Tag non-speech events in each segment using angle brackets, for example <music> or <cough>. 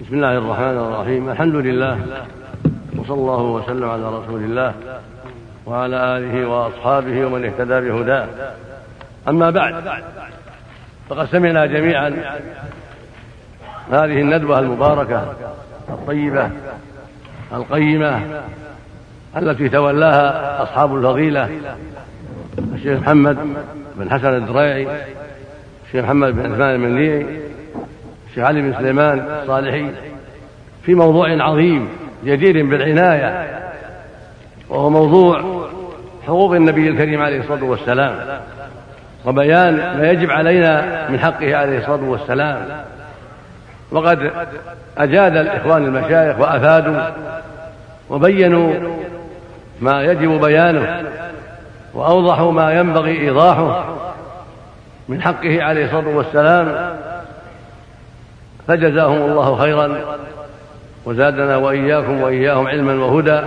بسم الله الرحمن الرحيم. الحمد لله. وصلى الله وسلم على رسول الله وعلى آله وأصحابه ومن اهتدى بهداه. أما بعد فقد سمعنا جميعا هذه الندوة المباركة الطيبة القيمة التي تولاها أصحاب الفضيلة الشيخ محمد بن حسن الدريعي الشيخ محمد بن عثمان المنيعي الشيخ علي بن سليمان الصالحي في موضوع عظيم جدير بالعناية وهو موضوع حقوق النبي الكريم عليه الصلاة والسلام وبيان ما يجب علينا من حقه عليه الصلاة والسلام. وقد أجاد الإخوان المشايخ وأفادوا وبينوا ما يجب بيانه وأوضحوا ما ينبغي إيضاحه من حقه عليه الصلاة والسلام. فجزاهم الله خيرا. وزادنا وإياكم وإياهم علما وهدى.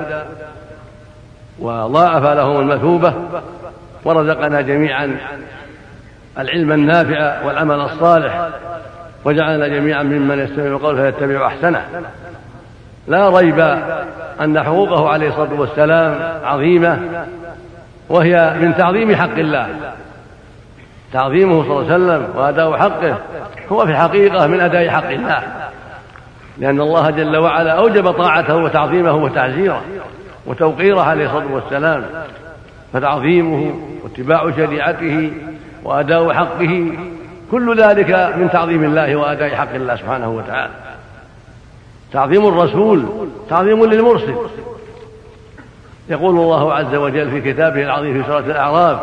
وضاعف لهم المثوبة. ورزقنا جميعا العلم النافع والعمل الصالح. وجعلنا جميعا ممن يستمع القول فيتبع أحسنه. لا ريب أن حقوقه عليه الصلاة والسلام عظيمة. وهي من تعظيم حق الله. تعظيمه صلى الله عليه وسلم وأداء حقه هو في الحقيقة من أداء حق الله. لأن الله جل وعلا أوجب طاعته وتعظيمه وتعزيره وتوقيره عليه الصلاة والسلام. فتعظيمه واتباع شريعته وأداء حقه كل ذلك من تعظيم الله وأداء حق الله سبحانه وتعالى. تعظيم الرسول تعظيم للمرسل. يقول الله عز وجل في كتابه العظيم في سورة الأعراف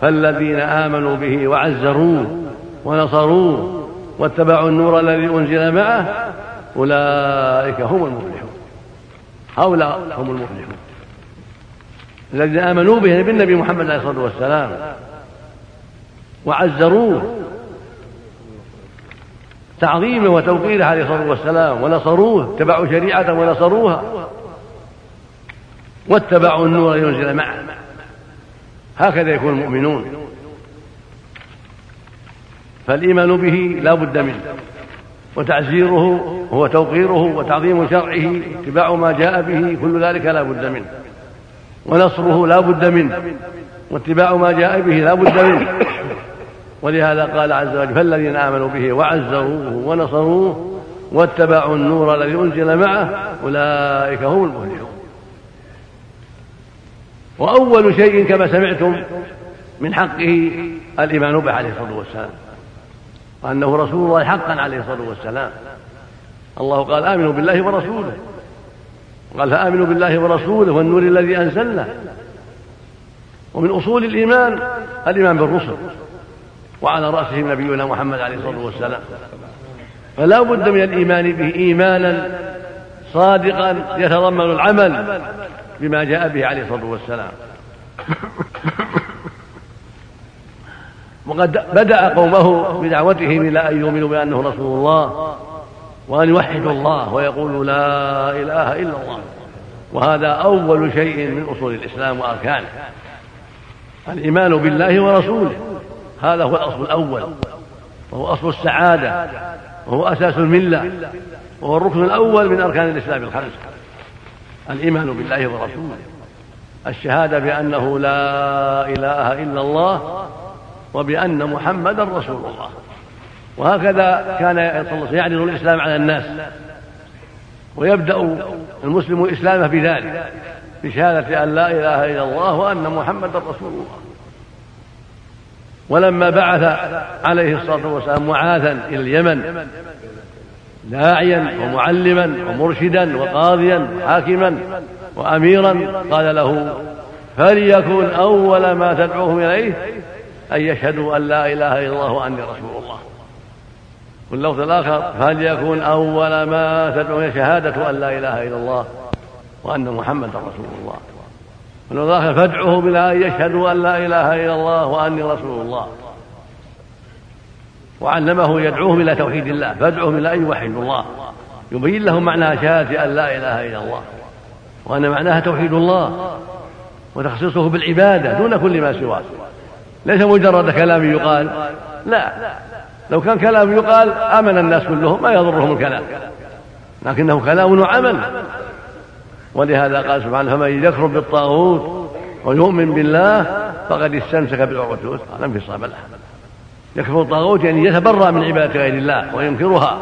فالذين آمنوا به وعزروه ونصروه واتبعوا النور الذي أنزل معه أولئك هم المفلحون. هؤلاء هم المفلحون. الذين آمنوا به بالنبي محمد عليه الصلاة والسلام وعزروه. تعظيمه وتوقيره عليه الصلاة والسلام ونصروه اتبعوا شريعته ونصروها واتبعوا النور ينزل معه. هكذا يكون المؤمنون. فالإيمان به لا بد منه وتعزيره هو توقيره وتعظيم شرعه اتباع ما جاء به كل ذلك لا بد منه. ونصره لا بد منه واتباع ما جاء به لا بد منه. ولهذا قال عز وجل فالذين آمنوا به وعزروه ونصروه واتبعوا النور الذي أنزل معه أولئك هم المفلحون. وأول شيء كما سمعتم من حقه الإيمان به عليه الصلاة والسلام. وأنه رسول الله حقا عليه الصلاة والسلام. الله قال آمنوا بالله ورسوله. قال فآمنوا بالله ورسوله والنور الذي أنزلنا. ومن أصول الإيمان الإيمان بالرسل. وعلى رأسهم نبينا محمد عليه الصلاة والسلام. فلا بد من الإيمان به إيمانا صادقا يتضمن العمل. بما جاء به عليه الصلاة والسلام. وقد بدأ قومه بدعوتهم إلى أن يؤمنوا بأنه رسول الله وأن يوحدوا الله ويقولوا لا إله إلا الله. وهذا أول شيء من أصول الإسلام وأركانه. الإيمان بالله ورسوله. هذا هو الأصل الأول. وهو أصل السعادة. وهو أساس الملة. وهو الركن الأول من أركان الإسلام الخمسة. الإيمان بالله ورسوله الشهادة بأنه لا إله إلا الله وبأن محمدا رسول الله. وهكذا كان يعرض الإسلام على الناس. ويبدأ المسلم إسلامه بذلك بشهادة أن لا إله إلا الله وأن محمدا رسول الله. ولما بعث عليه الصلاة والسلام معاذا إلى اليمن داعيا ومعلما ومرشدا وقاضيا وحاكما وأميرا قال له فليكن أول ما تدعوهم إليه أن يشهدوا أن لا إله إلا الله وأني رسول الله. واللفظ الآخر فليكن أول ما تدعوهم شهادة أن لا إله إلا الله وأن محمدا رسول الله. واللفظ الآخر فادعوهم إلى أن يشهدوا أن لا إله إلا الله وأني رسول الله. وعلمه يدعوهم إلى توحيد الله فادعوهم إلى أن يوحدوا الله. يبين لهم معنى شهادة أن لا إله إلا الله وأن معناها توحيد الله وتخصيصه بالعبادة دون كل ما سواه. ليس مجرد كلام يقال لا. لو كان كلام يقال آمن الناس كلهم ما يضرهم الكلام. لكنه كلام وعمل. ولهذا قال سبحانه فمن يكفر بالطاغوت ويؤمن بالله فقد استمسك بالعروة الوثقى. لم في لها يكفر الطاغوت يعني يتبرأ من عبادة غير الله وينكرها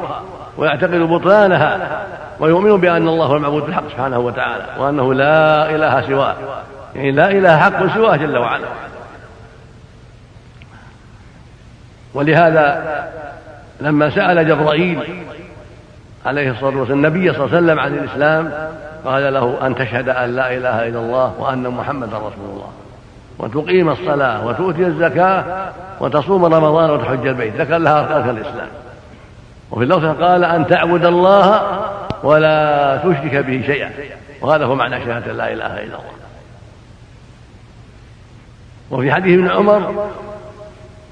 ويعتقد بطلانها ويؤمن بأن الله هو المعبود بالحق سبحانه وتعالى وأنه لا إله سواه. يعني لا إله حق سواه جل وعلا. ولهذا لما سأل جبرائيل عليه الصلاة والسلام النبي صلى الله عليه وسلم عن الإسلام قال له أن تشهد أن لا إله إلا الله وأن محمدا رسول الله. وتقيم الصلاة وتؤتي الزكاة وتصوم رمضان وتحج البيت. ذكر لها أركان الإسلام. وفي اللفظ قال أن تعبد الله ولا تشرك به شيئا. وهذا هو معنى شهادة لا إله إلا الله. وفي حديث ابن عمر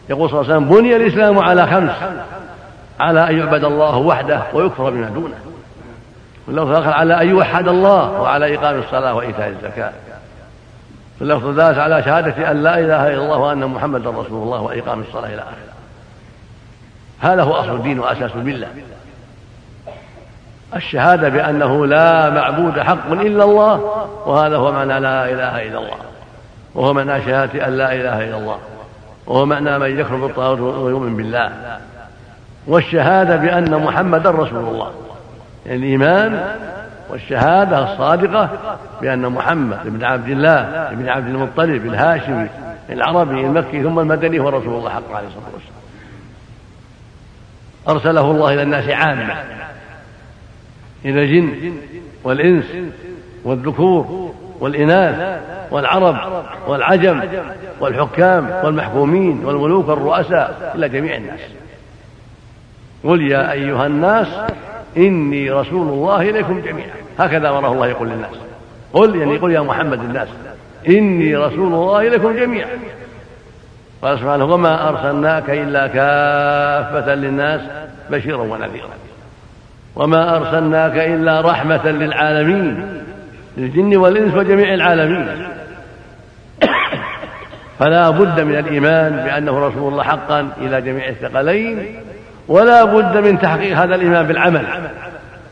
يقول صلى الله عليه وسلم بني الإسلام على خمس على أن يعبد الله وحده ويكفر بما دونه. واللفظ الآخر على أن يوحد الله وعلى إقام الصلاة وإيتاء الزكاة. واللفظ الثالث على شهادة أن لا إله إلا الله وأن محمدا رسول الله وإقام الصلاة إلى آخره. هذا هو أصل الدين وأساس الملة الشهادة بأنه لا معبود حق إلا الله وهذا هو معنى لا إله إلا الله. وهو معنى شهادة أن لا إله إلا الله. وهو معنى من يكفر بالطاغوت ويؤمن بالله. والشهادة بأن محمدا رسول الله. يعني الإيمان والشهادة الصادقة بأن محمد بن عبد الله بن عبد المطلب الهاشمي العربي المكي ثم المدني هو رسول الله حق عليه الصلاة والسلام. أرسله الله إلى الناس عامة إلى الجن والإنس والذكور والإناث والعرب والعجم والحكام والمحكومين والملوك والرؤساء إلى جميع الناس. قل يا أيها الناس إني رسول الله إليكم جميعا. هكذا أمره الله يقول للناس. قل يعني قل يا محمد الناس إني رسول الله إليكم جميعا. قال سبحانه وما أرسلناك إلا كافة للناس بشيرا ونذيرا. وما أرسلناك إلا رحمة للعالمين للجن والإنس وجميع العالمين. <coughs> فلا بد من الإيمان بأنه رسول الله حقا إلى جميع الثقلين ولا بد من تحقيق هذا الإيمان بالعمل.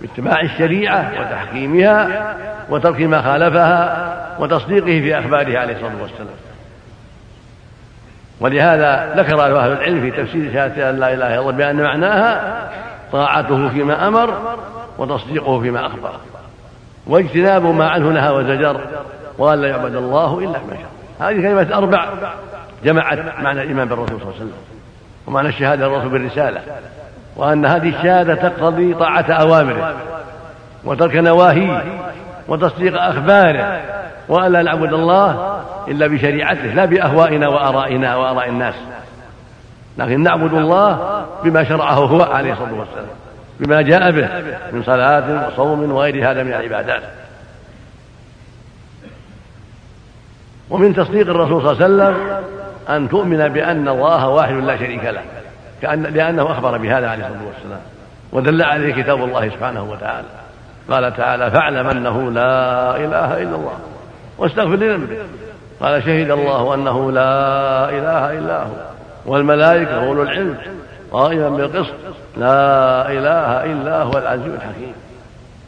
باتباع الشريعة وتحكيمها وترك ما خالفها وتصديقه في أخباره عليه الصلاة والسلام. ولهذا ذكر أهل العلم في تفسير شهادة أن لا إله إلا الله بأن معناها طاعته فيما أمر وتصديقه فيما أخبر. واجتناب ما عنه نهى وزجر وأن لا يعبد الله إلا بما شاء. هذه كلمة أربع جمعت معنى الإيمان بالرسول صلى الله عليه وسلم ومعنى الشهادة للرسول بالرسالة. وأن هذه الشهادة تقتضي طاعة أوامره وترك نواهيه وتصديق أخباره وأن لا نعبد الله إلا بشريعته لا بأهوائنا وآرائنا وآراء الناس. لكن نعبد الله بما شرعه هو عليه الصلاة والسلام بما جاء به من صلاة وصوم وغير هذا من العبادات. ومن تصديق الرسول صلى الله عليه وسلم أن تؤمن بأن الله واحد لا شريك له. كأن لأنه أخبر بهذا عليه الصلاة والسلام. ودل عليه كتاب الله سبحانه وتعالى. قال تعالى فاعلم أنه لا إله إلا الله. واستغفر لذنبك. قال شهد الله أنه لا إله إلا هو. والملائكة أولو العلم قائما بالقسط لا إله إلا هو العزيز الحكيم.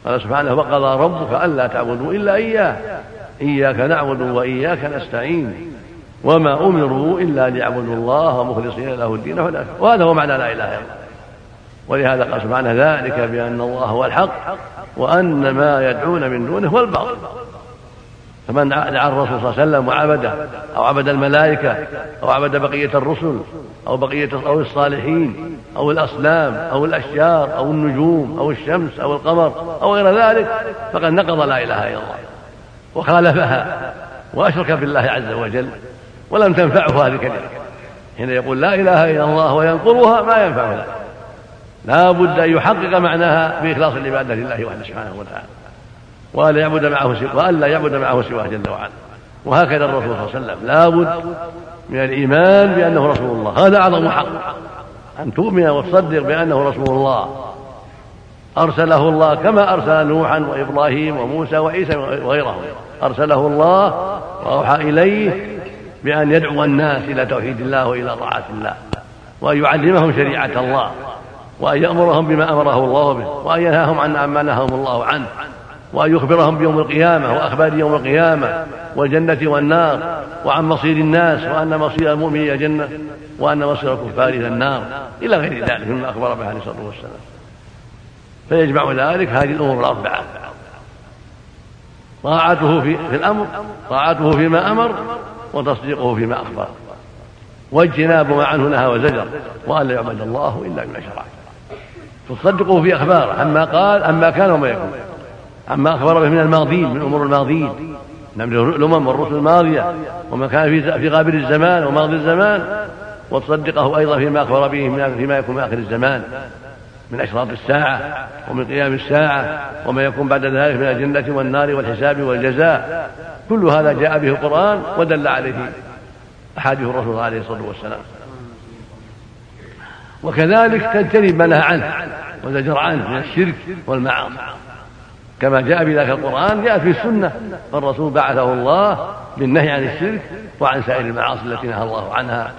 قال سبحانه وقضى ربك ألا تعبدوا إلا إياه. إياك نعبد وإياك نستعين. وما أمروا إلا ليعبدوا الله مخلصين له الدين وهذا هو معنى لا إله إلا الله. ولهذا قال سبحانه ذلك بأن الله هو الحق وأن ما يدعون من دونه هو الباطل. فمن دعا الرسول صلى الله عليه وسلم وعبده أو عبد الملائكة أو عبد بقية الرسل أو بقية أو الصالحين أو الأصنام أو الأشجار أو النجوم أو الشمس أو القمر أو غير ذلك فقد نقض لا إله إلا الله وخالفها وأشرك بالله عز وجل ولم تنفعه هذه الكلمة. حين يقول لا إله إلا الله وينقضها ما ينفعه لا. بد أن يحقق معناها بإخلاص العبادة لله وحده سبحانه وتعالى. وألا يعبد معه وألا يعبد معه سواه جل وعلا. وهكذا الرسول صلى الله عليه وسلم. لا بد من الإيمان بأنه رسول الله. هذا أعظم حق. أن تؤمن وتصدق بأنه رسول الله. أرسله الله كما أرسل نوحا وإبراهيم وموسى وعيسى وغيرهم. أرسله الله وأوحى إليه بأن يدعو الناس إلى توحيد الله وإلى طاعة الله وأن يعلمهم شريعة الله وأن يأمرهم بما أمره الله به وأن ينهاهم عن عما نهاهم الله عنه وأن يخبرهم بيوم القيامة وأخبار يوم القيامة والجنة والنار وعن مصير الناس وأن مصير المؤمن إلى الجنة وأن مصير الكفار إلى النار إلى غير ذلك مما أخبر به عليه الصلاة والسلام. فيجمع ذلك هذه الأمور الأربعة. طاعته في, في الأمر طاعته فيما أمر وتصديقه فيما أخبر. واجتناب ما عنه نهى وزجر وأن لا يعبد الله إلا بما شرع. تصدقه في أخباره عما قال عما كان وما يكون. عما أخبر به من الماضين من أمور الماضين. من الأمم والرسل الماضية وما كان في في قابل الزمان وماضي الزمان. وتصدقه أيضا فيما أخبر به فيما يكون في آخر الزمان. من أشراط الساعة ومن قيام الساعة وما يكون بعد ذلك من الجنة والنار والحساب والجزاء. كل هذا جاء به القرآن ودل عليه أحاديث الرسول عليه الصلاة والسلام. وكذلك تجتنب ما نهى عنه وزجر عنه من الشرك والمعاصي. كما جاء بذلك القرآن جاء في السنة. فالرسول بعثه الله بالنهي عن الشرك وعن سائر المعاصي التي نهى الله عنها.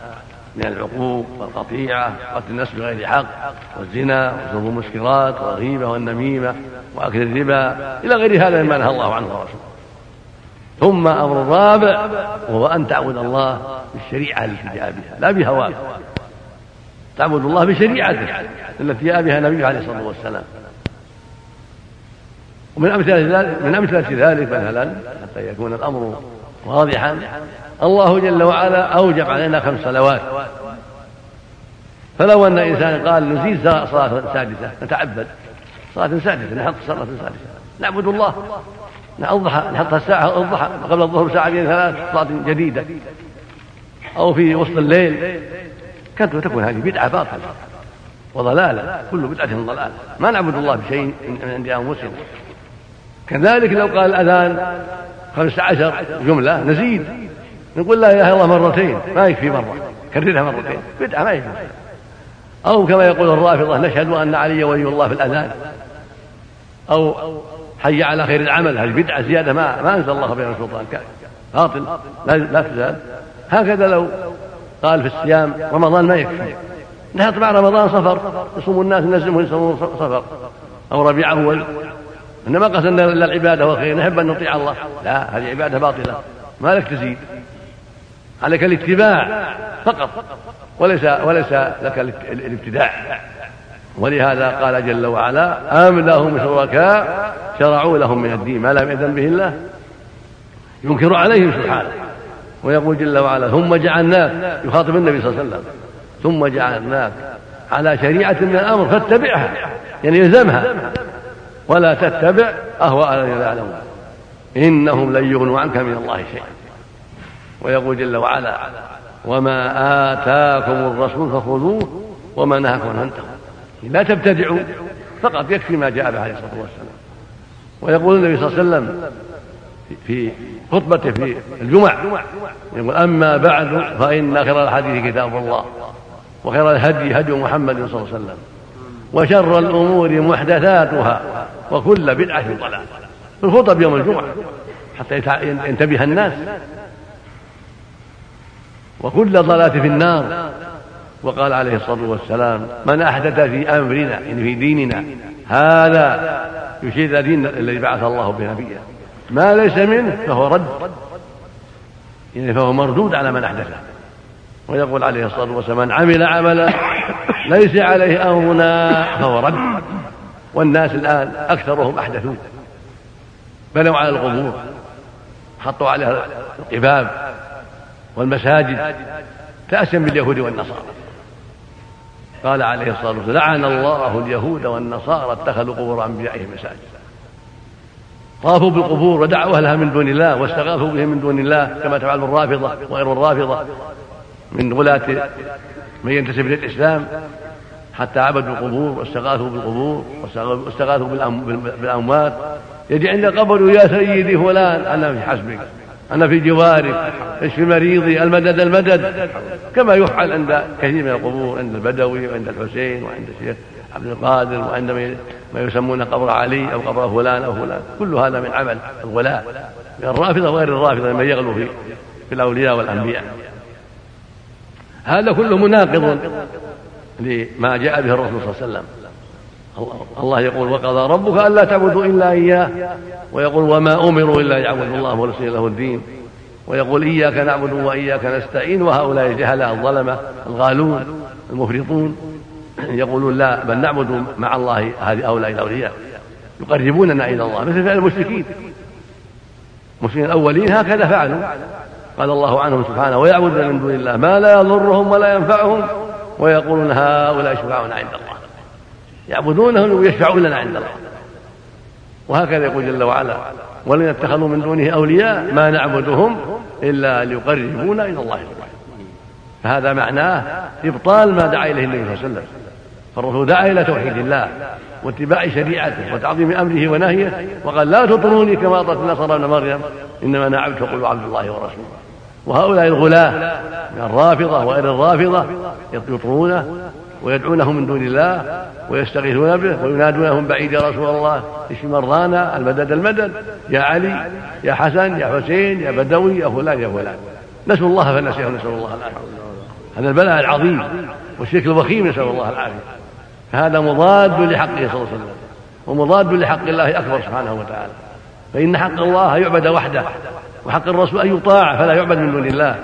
من العقوق والقطيعة وقتل الناس بغير حق والزنا وشرب المسكرات والغيبة والنميمة وأكل الربا إلى غير هذا مما نهى الله عنه الرسول ثم أمر الرابع وهو أن تعبد الله بالشريعة التي جاء بها لا بهواك تعبد الله بشريعته التي جاء بها النبي عليه الصلاة والسلام. ومن أمثلة ذلك من أمثلة ذلك مثلا حتى يكون الأمر واضحا الله جل وعلا أوجب علينا خمس صلوات. فلو أن إنسان قال نزيد صلاة سادسة نتعبد. صلاة سادسة نحط صلاة سادسة. نعبد الله. الضحى نحطها الساعة الضحى قبل الظهر ساعتين ثلاث صلاة جديدة. أو في وسط الليل. كانت تكون هذه بدعة باطلة وضلالة. كل بدعة ضلالة. ما نعبد الله بشيء من عند أنفسنا. كذلك لو قال الأذان خمسة عشر جملة نزيد. نقول لا إله إلا الله مرتين. ما يكفي مرة. كررها مرتين. بدعة ما يكفي. أو كما يقول الرافضة نشهد أن علي ولي الله في الأذان. أو حي على خير العمل. هذه بدعة زيادة ما ما أنزل الله بها سلطان باطل. لا, لا تزال. هكذا لو قال في الصيام رمضان ما يكفي. نحط مع رمضان صفر يصوم الناس نلزمهم يصومون صفر أو ربيع أول. إنما قصدنا إلا العبادة والخير. نحب أن نطيع الله. لا هذه عبادة باطلة. ما لك تزيد. عليك الاتباع فقط وليس وليس لك الابتداع. ولهذا قال جل وعلا أم لهم شركاء شرعوا لهم من الدين. ما لم يأذن به الله؟ ينكر عليهم سبحانه. ويقول جل وعلا ثم جعلناك يخاطب النبي صلى الله عليه وسلم ثم جعلناك على شريعة من الأمر فاتبعها. يعني الزمها ولا تتبع أهواء الذين لا يعلمون. إنهم لن يغنوا عنك من الله شيئا. ويقول جل وعلا وما آتاكم الرسول فخذوه وما نهاكم عنه انتهوا لا تبتدعوا فقط يكفي ما جاء به عليه الصلاة والسلام. ويقول النبي صلى الله عليه وسلم في خطبته في الجمع يقول أما بعد فإن خير الحديث كتاب الله وخير الهدي هدي محمد صلى الله عليه وسلم وشر الأمور محدثاتها وكل بدعة ضلالة. في الخطب يوم الجمعة حتى ينتبه الناس. وكل ضلالة في النار. وقال عليه الصلاة والسلام من أحدث في أمرنا يعني في ديننا هذا يشير الدين الذي بعث الله به نبيه ما ليس منه فهو رد. يعني فهو مردود على من أحدثه. ويقول عليه الصلاة والسلام من عمل عملا ليس عليه أمرنا فهو رد. والناس الآن أكثرهم أحدثوا بنوا على القبور حطوا عليها القباب والمساجد تأسيا باليهود والنصارى. قال عليه الصلاة والسلام لعن الله اليهود والنصارى اتخذوا قبور أنبيائهم مساجد طافوا بالقبور ودعوا أهلها من دون الله واستغاثوا بهم من دون الله كما تفعل الرافضة وغير الرافضة من غلاة من ينتسب للإسلام حتى عبدوا القبور واستغاثوا بالقبور واستغاثوا بالأموات. يجي عند قبر يا سيدي فلان أنا في حسبك. أنا في جوارك اشفي مريضي؟ المدد المدد. كما يفعل عند كثير من القبور عند البدوي وعند الحسين وعند الشيخ عبد القادر وعند ما يسمون قبر علي أو قبر فلان أو فلان. كل هذا من عمل الغلاة من الرافضة وغير الرافضة من يغلو في في الأولياء والأنبياء. هذا كله مناقض لما جاء به الرسول صلى الله عليه وسلم. الله يقول وقضى ربك ألا تعبدوا إلا إياه. ويقول وما أمروا إلا يعبدوا الله ورسوله له الدين. ويقول إياك نعبد وإياك نستعين وهؤلاء الجهلاء الظلمة الغالون المفرطون. يقولون لا بل نعبد مع الله هؤلاء الأولياء. يقربوننا إلى الله مثل فعل المشركين. المسلمين الأولين هكذا فعلوا. قال الله عنهم سبحانه ويعبدون من دون الله ما لا يضرهم ولا ينفعهم. ويقولون هؤلاء شفعاؤنا عند الله. يعبدونهم ويشفعون لنا عند الله. وهكذا يقول جل وعلا ولن اتخذوا من دونه أولياء ما نعبدهم إلا ليقربونا إلى الله فهذا معناه إبطال ما دعا إليه النبي صلى الله عليه وسلم. فالرسول دعا إلى توحيد الله واتباع شريعته وتعظيم أمره ونهيه وقال لا تطروني كما أطرت النصارى ابن مريم إنما أنا عبد فقولوا عبد الله ورسوله. وهؤلاء الغلاة من الرافضة وغير الرافضة يطرونه ويدعونه من دون الله ويستغيثون به وينادونه من بعيد يا رسول الله اشف مرضانا؟ المدد المدد يا علي يا حسن يا حسين يا بدوي يا فلان يا فلان. نسوا الله فنسيهم نسأل الله العافية. هذا البلاء العظيم والشرك الوخيم نسأل الله العافية. فهذا مضاد لحقه صلى الله عليه وسلم ومضاد لحق الله أكبر سبحانه وتعالى. فإن حق الله يعبد وحده وحق الرسول أن يطاع فلا يعبد من دون الله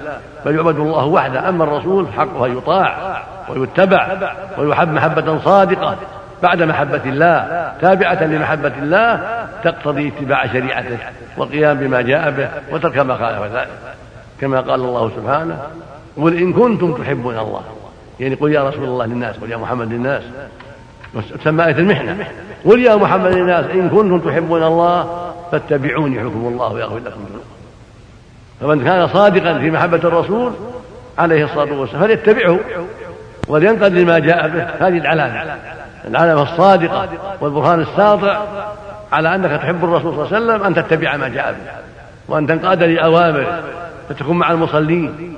بل يعبد الله وحده. أما الرسول حقه أن يطاع. ويتبع ويحب محبة صادقة بعد محبة الله تابعة لمحبة الله تقتضي اتباع شريعته والقيام بما جاء به وترك ما خالف ذلك. كما قال الله سبحانه قل إن كنتم تحبون الله. يعني قل يا رسول الله للناس قل يا محمد للناس. تسمى آية المحنة. قل يا محمد للناس إن كنتم تحبون الله فاتبعوني يحبكم الله ويغفر لكم ذنوبكم. فمن كان صادقا في محبة الرسول عليه الصلاة والسلام فليتبعه. ولينقد لما جاء به هذه العلامة العلامة الصادقة والبرهان الساطع على أنك تحب الرسول صلى الله عليه وسلم أن تتبع ما جاء به وأن تنقاد لأوامره فتكون مع المصلين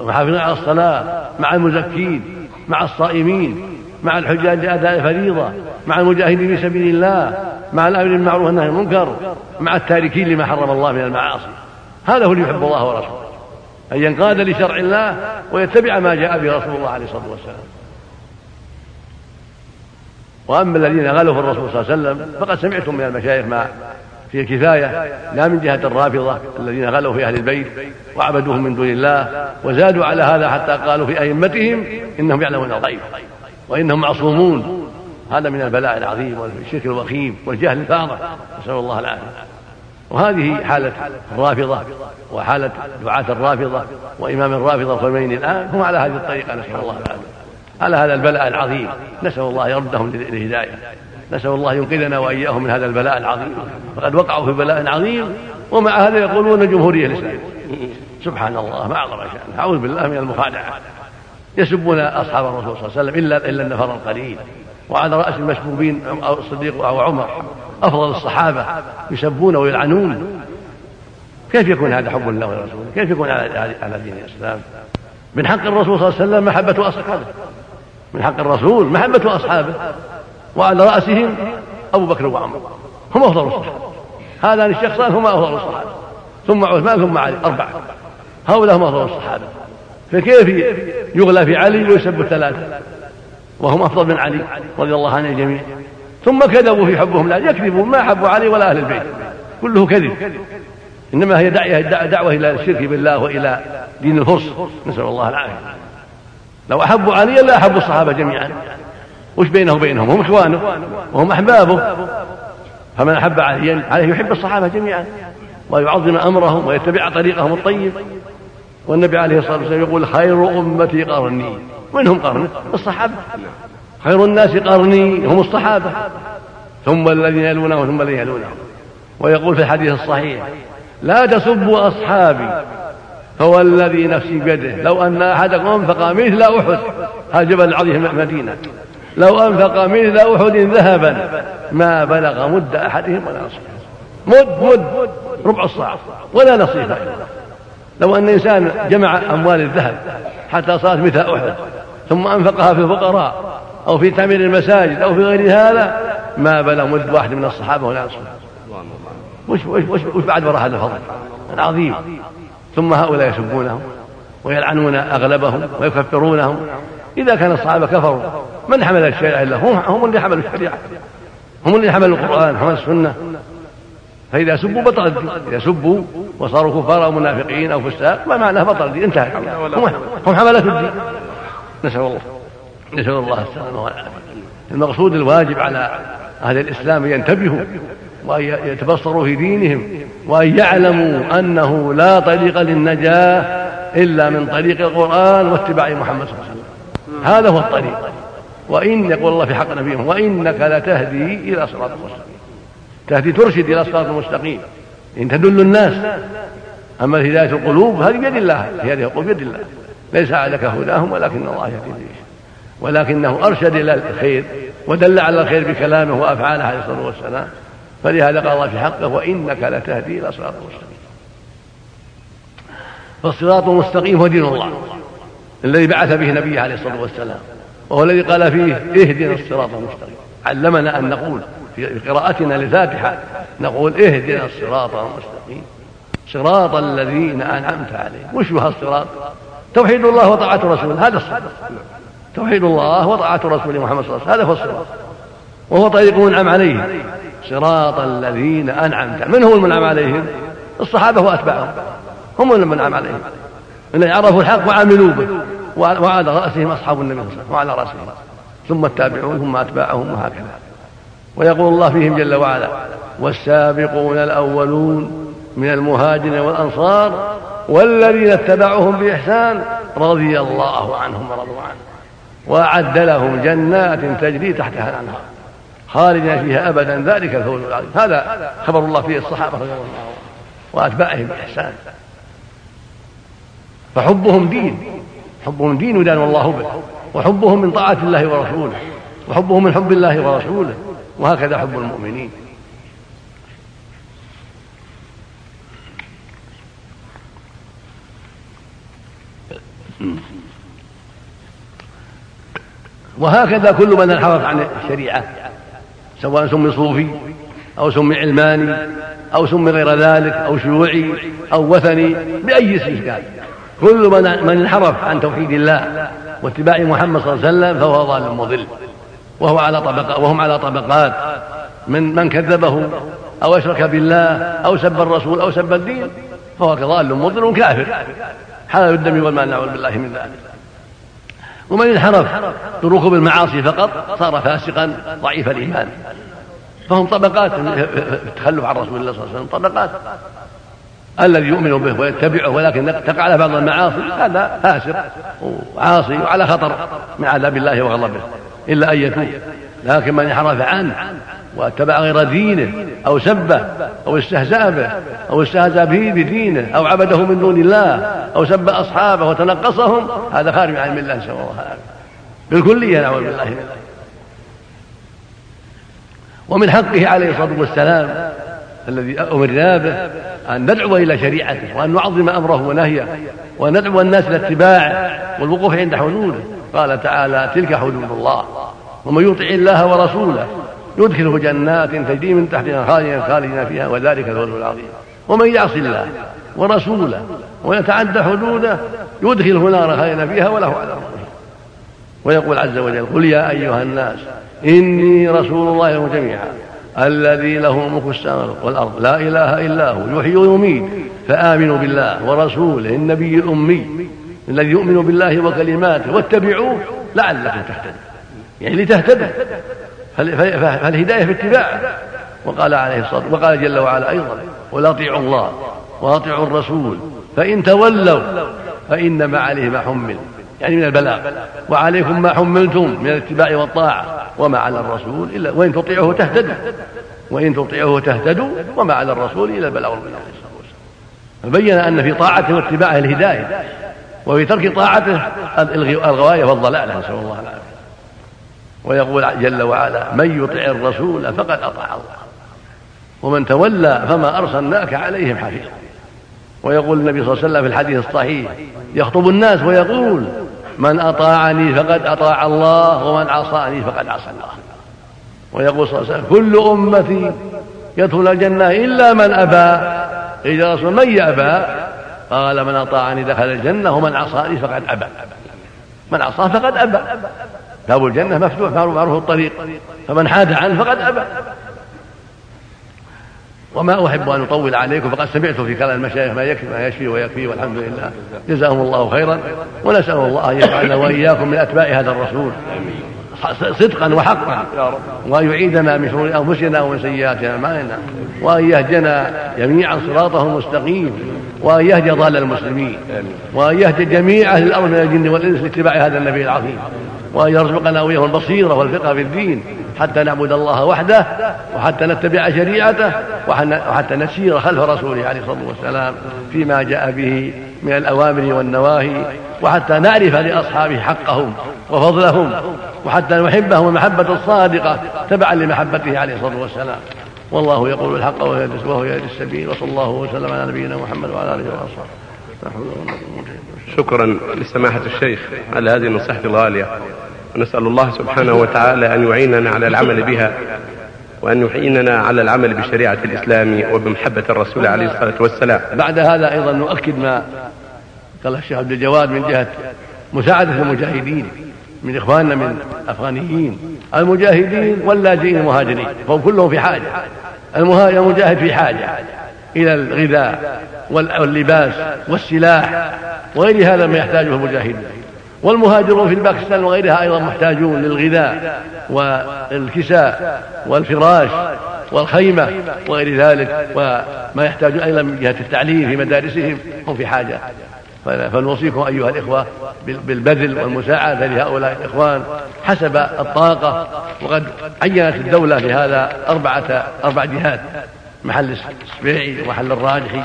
ومحافظين على الصلاة مع المزكين مع الصائمين مع الحجاج لأداء الفريضة مع المجاهدين في سبيل الله مع الأمر بالمعروف والنهي عن المنكر مع التاركين لما حرم الله من المعاصي. هذا هو اللي يحب الله ورسوله. أن ينقاد لشرع الله ويتبع ما جاء به رسول الله عليه الصلاة والسلام. وأما الذين غلوا في الرسول صلى الله عليه وسلم فقد سمعتم من المشايخ ما في الكفاية لا من جهة الرافضة الذين غلوا في أهل البيت وعبدوهم من دون الله وزادوا على هذا حتى قالوا في أئمتهم إنهم يعلمون الغيب وإنهم معصومون. هذا من البلاء العظيم والشرك الوخيم والجهل الفاضح نسأل الله العافية. وهذه حالة الرافضة وحالة دعاة الرافضة وإمام الرافضة الخميني الآن هم على هذه الطريقة نسأل الله العافية. على هذا البلاء العظيم. نسأل الله يردهم للهداية. نسأل الله ينقذنا وإياهم من هذا البلاء العظيم. فقد وقعوا في بلاء عظيم ومع هذا يقولون الجمهورية الإسلامية سبحان الله ما أعظم شأن. أعوذ بالله من المخادعة. يسبون أصحاب الرسول صلى الله عليه وسلم إلا إلا النفر القليل. وعلى رأس المشبوبين أو الصديق أو عمر. أفضل الصحابة يسبون ويلعنون. كيف يكون هذا حب الله ورسوله؟ كيف يكون على دين الإسلام؟ من حق الرسول صلى الله عليه وسلم محبة أصحابه. من حق الرسول محبة أصحابه. وعلى رأسهم أبو بكر وعمر. هم أفضل الصحابة. هذان الشخصان هما أفضل الصحابة. ثم عثمان ثم علي أربعة. هؤلاء هم أفضل الصحابة. فكيف يغلى في علي ويسب الثلاثة؟ وهم أفضل من علي رضي الله عن الجميع ثم كذبوا في حبهم. لا يكذبون ما حبوا علي ولا أهل البيت. كله كذب. إنما هي دعوة إلى الشرك بالله وإلى دين الفرس. نسأل الله العافية. لو أحبوا عليا لا أحبوا الصحابة جميعا. وش بينه وبينهم؟ هم إخوانه وهم أحبابه. فمن أحب عليا عليه يحب الصحابة جميعا. ويعظم أمرهم ويتبع طريقهم الطيب. والنبي عليه الصلاة والسلام يقول خير أمتي قرني. من هم قرنه؟ الصحابة. خير الناس قرني هم الصحابة. ثم الذين يلونهم ثم الذين يلونهم. ويقول في الحديث الصحيح لا تسبوا أصحابي هو الذي نفسي بيده. لو أن أحدكم أنفق مثل أحد هذا جبل العظيم المدينة. لو أنفق مثل أحد ذهبا ما بلغ مد أحدهم ولا نصيفه مد مد ربع الصاع ولا نصيفه لو أن إنسان جمع أموال الذهب حتى صارت مثل أحد ثم أنفقها في الفقراء أو في تعمير المساجد أو في غير هذا ما بلغ مد واحد من الصحابة ولا نصيفه وش, وش, وش, وش بعد وراء هذا الفضل؟ العظيم. ثم هؤلاء يسبونهم ويلعنون أغلبهم ويكفرونهم. إذا كان الصحابة كفروا من حمل الشريعة إلا هم هم اللي حملوا الشريعة. هم اللي حملوا القرآن حملوا السنة. فإذا سبوا بطل الدين. إذا سبوا وصاروا كفار أو منافقين أو فساق ما معناه بطل الدين؟ انتهى هم حملة الدين. نسأل الله. نسأل الله السلامة والعافية. المقصود الواجب على أهل الإسلام أن ينتبهوا وأن يتبصروا في دينهم وأن يعلموا أنه لا طريق للنجاة إلا من طريق القرآن واتباع محمد صلى الله عليه وسلم. هذا هو الطريق. وإن يقول الله في حق نبيهم وإنك لتهدي إلى صراط مستقيم. تهدي ترشد إلى صراط مستقيم. إن تدل الناس. أما هداية القلوب هذه بيد الله. هذه القلوب بيد الله. ليس عليك هداهم ولكن الله يهدي ولكنه أرشد إلى الخير ودل على الخير بكلامه وأفعاله عليه الصلاة والسلام. فلهذا قال الله في حقه وإنك لتهدي إلى صراط مستقيم. فالصراط المستقيم هو دين الله الذي بعث به نبيه عليه الصلاة والسلام وهو الذي قال فيه اهدنا الصراط المستقيم. علمنا أن نقول في قراءتنا للفاتحة نقول اهدنا الصراط المستقيم. صراط الذين أنعمت عليهم. وش هو الصراط؟ توحيد الله وطاعة رسوله هذا الصراط. توحيد الله وطاعة رسوله محمد صلى الله عليه وسلم. هذا هو الصراط. وهو طريق منعم عليهم. صراط الذين أنعمت. من هو المنعم عليهم؟ الصحابة وأتباعهم. هم المنعم عليهم. الذين عرفوا الحق وعملوا به. وعلى رأسهم أصحاب النبي صلى الله عليه وسلم. وعلى رأسهم. ثم التابعون ثم أتباعهم وهكذا. ويقول الله فيهم جل وعلا والسابقون الأولون من المهاجرين والأنصار والذين اتبعوهم بإحسان رضي الله عنهم ورضوا عنه. وأعد لهم جنات تجري تحتها الأنهار. خالدين فيها أبدا. ذلك الفوز العظيم. هذا خبر الله فيه الصحابة رضي الله عنهم وأتباعهم بإحسان. فحبهم دين. حبهم دين يدان الله به. وحبهم من طاعة الله ورسوله. وحبهم من حب الله ورسوله. وهكذا حب المؤمنين. وهكذا كل من انحرف عن الشريعة سواء سمي صوفي أو سمي علماني أو سمي غير ذلك أو شيوعي أو وثني بأي اسم كان. كل من من انحرف عن توحيد الله واتباع محمد صلى الله عليه وسلم فهو ضال مضل. وهو على طبقات وهم على طبقات. من من كذبه أو أشرك بالله أو سب الرسول أو سب الدين فهو كضال مضل كافر. حلال الدم والمال نعوذ بالله من ذلك. ومن انحرف بركوب المعاصي فقط صار فاسقا ضعيف الإيمان. فهم طبقات التخلف عن رسول الله صلى الله عليه وسلم طبقات. الذي يؤمن به ويتبعه ولكن تقع على بعض المعاصي هذا فاسق وعاصي وعلى خطر من عذاب الله وغضبه. إلا أن يتوب. لكن من انحرف عنه واتبع غير دينه أو سبه أو استهزأ به أو استهزأ به بدينه أو عبده من دون الله أو سب أصحابه وتنقصهم هذا خارج عن الملة نسأل الله العافية بالكلية نعوذ بالله من ومن حقه عليه الصلاة والسلام الذي أمرنا به أن ندعو إلى شريعته وأن نعظم أمره ونهيه وأن ندعو الناس إلى اتباعه والوقوف عند حدوده قال تعالى تلك حدود الله ومن يطع الله ورسوله يدخله جنات تجري من تحتها خالدين خالدين فيها وذلك الفوز العظيم. ومن يعص الله ورسوله ويتعدى حدوده يدخله نار خالدين فيها وله عذاب ويقول عز وجل قل يا أيها الناس إني رسول الله لكم جميعا الذي له ملك السماوات والأرض لا إله إلا هو يحيي ويميت فآمنوا بالله ورسوله النبي الأمي الذي يؤمن بالله وكلماته واتبعوه لعلكم تهتدون. يعني لتهتدوا. فالهداية في اتباعه وقال عليه الصلاة وقال جل وعلا أيضا قل أطيعوا الله وأطيعوا الرسول فإن تولوا فإنما عليه ما حمل. يعني من البلاغ. وعليكم ما حملتم من الاتباع والطاعة وما على الرسول إلا وإن تطيعوه تهتدوا وإن تطيعوه تهتدوا وما على الرسول إلا البلاغ والبلاغ فبين أن في طاعته واتباعه الهداية وفي ترك طاعته الغواية والضلال نسأل الله العافية. ويقول جل وعلا من يطع الرسول فقد أطاع الله ومن تولى فما أرسلناك عليهم حفيظا. ويقول النبي صلى الله عليه وسلم في الحديث الصحيح يخطب الناس ويقول من أطاعني فقد أطاع الله ومن عصاني فقد عصى الله. ويقول صلى الله عليه وسلم كل أمتي يدخل الجنة إلا من أبى. قيل رسول من يأبى؟ قال من أطاعني دخل الجنة ومن عصاني فقد أبى. من عصاه فقد أبى. باب الجنة مفتوح معروف الطريق. فمن حاد عنه فقد أبى. وما أحب أن أطول عليكم فقد سمعت في كلام المشايخ ما يكفي ما يشفي ويكفي والحمد لله. جزاهم الله خيرا. ونسأل الله أن يجعلنا وإياكم من أتباع هذا الرسول. صدقا وحقا. وأن يعيدنا من شرور أنفسنا ومن سيئات أعمالنا. وأن يهدنا جميعا صراطه المستقيم. وأن يهدي ضال المسلمين. وأن يهدي جميع أهل الأرض من الجن والإنس لاتباع هذا النبي العظيم. وأن يرزقنا وإياهم البصيرة والفقه في الدين حتى نعبد الله وحده وحتى نتبع شريعته وحتى نسير خلف رسوله عليه الصلاة والسلام فيما جاء به من الأوامر والنواهي وحتى نعرف لأصحابه حقهم وفضلهم وحتى نحبهم المحبة الصادقة تبعا لمحبته عليه الصلاة والسلام. والله يقول الحق وهو يهدي السبيل وصلى الله وسلم على نبينا محمد وعلى آله وأصحابه. شكرا لسماحة الشيخ على هذه النصيحة الغالية. ونسأل الله سبحانه وتعالى أن يعيننا على العمل بها وأن يعيننا على العمل بشريعة الإسلام وبمحبة الرسول عليه الصلاة والسلام. بعد هذا أيضا نؤكد ما قال الشيخ عبد الجواد من جهة مساعدة المجاهدين من إخواننا من أفغانيين المجاهدين واللاجئين المهاجرين فهم كلهم في حاجة. المجاهد في حاجة إلى الغذاء واللباس والسلاح وغير هذا ما يحتاجه المجاهدين والمهاجرون في باكستان وغيرها أيضا محتاجون للغذاء والكساء والفراش والخيمة وغير ذلك وما يحتاجون أيضا من جهة التعليم في مدارسهم هم في حاجة. فنوصيكم أيها الإخوة بالبذل والمساعدة لهؤلاء الإخوان حسب الطاقة وقد عينت الدولة لهذا أربعة أربع جهات محل السبيعي ومحل الراجحي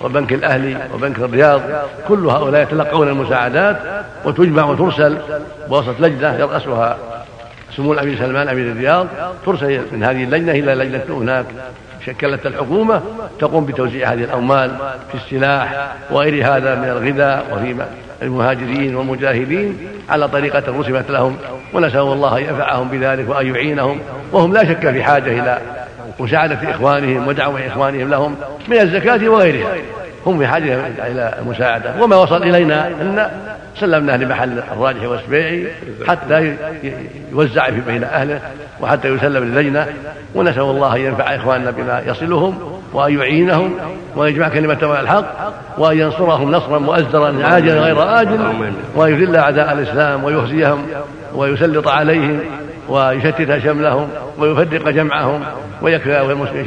وبنك الأهلي وبنك الرياض كل هؤلاء يتلقون المساعدات وتجمع وترسل بوسط لجنة يرأسها سمو الأمير سلمان أمير الرياض ترسل من هذه اللجنة إلى لجنة هناك. شكلت الحكومة تقوم بتوزيع هذه الأموال في السلاح وغير هذا من الغذاء وفي المهاجرين والمجاهدين على طريقة رسمت لهم. ونسأل الله أن ينفعهم بذلك وأن يعينهم. وهم لا شك في حاجة إلى مساعدة إخوانهم ودعوة إخوانهم لهم من الزكاة وغيرها. هم بحاجة إلى المساعدة وما وصل إلينا أن سلمناه لمحل الراجح والسبيعي حتى يوزع في بين أهله وحتى يسلم للجنة. ونسأل الله أن ينفع إخواننا بما يصلهم وأن يعينهم وأن يجمع كلمتهم على الحق وأن ينصرهم نصرا مؤزرا عاجلا غير آجل وأن يذل أعداء الإسلام ويخزيهم ويسلط عليهم ويشتت شملهم ويفرق جمعهم ويكفي المسلمين.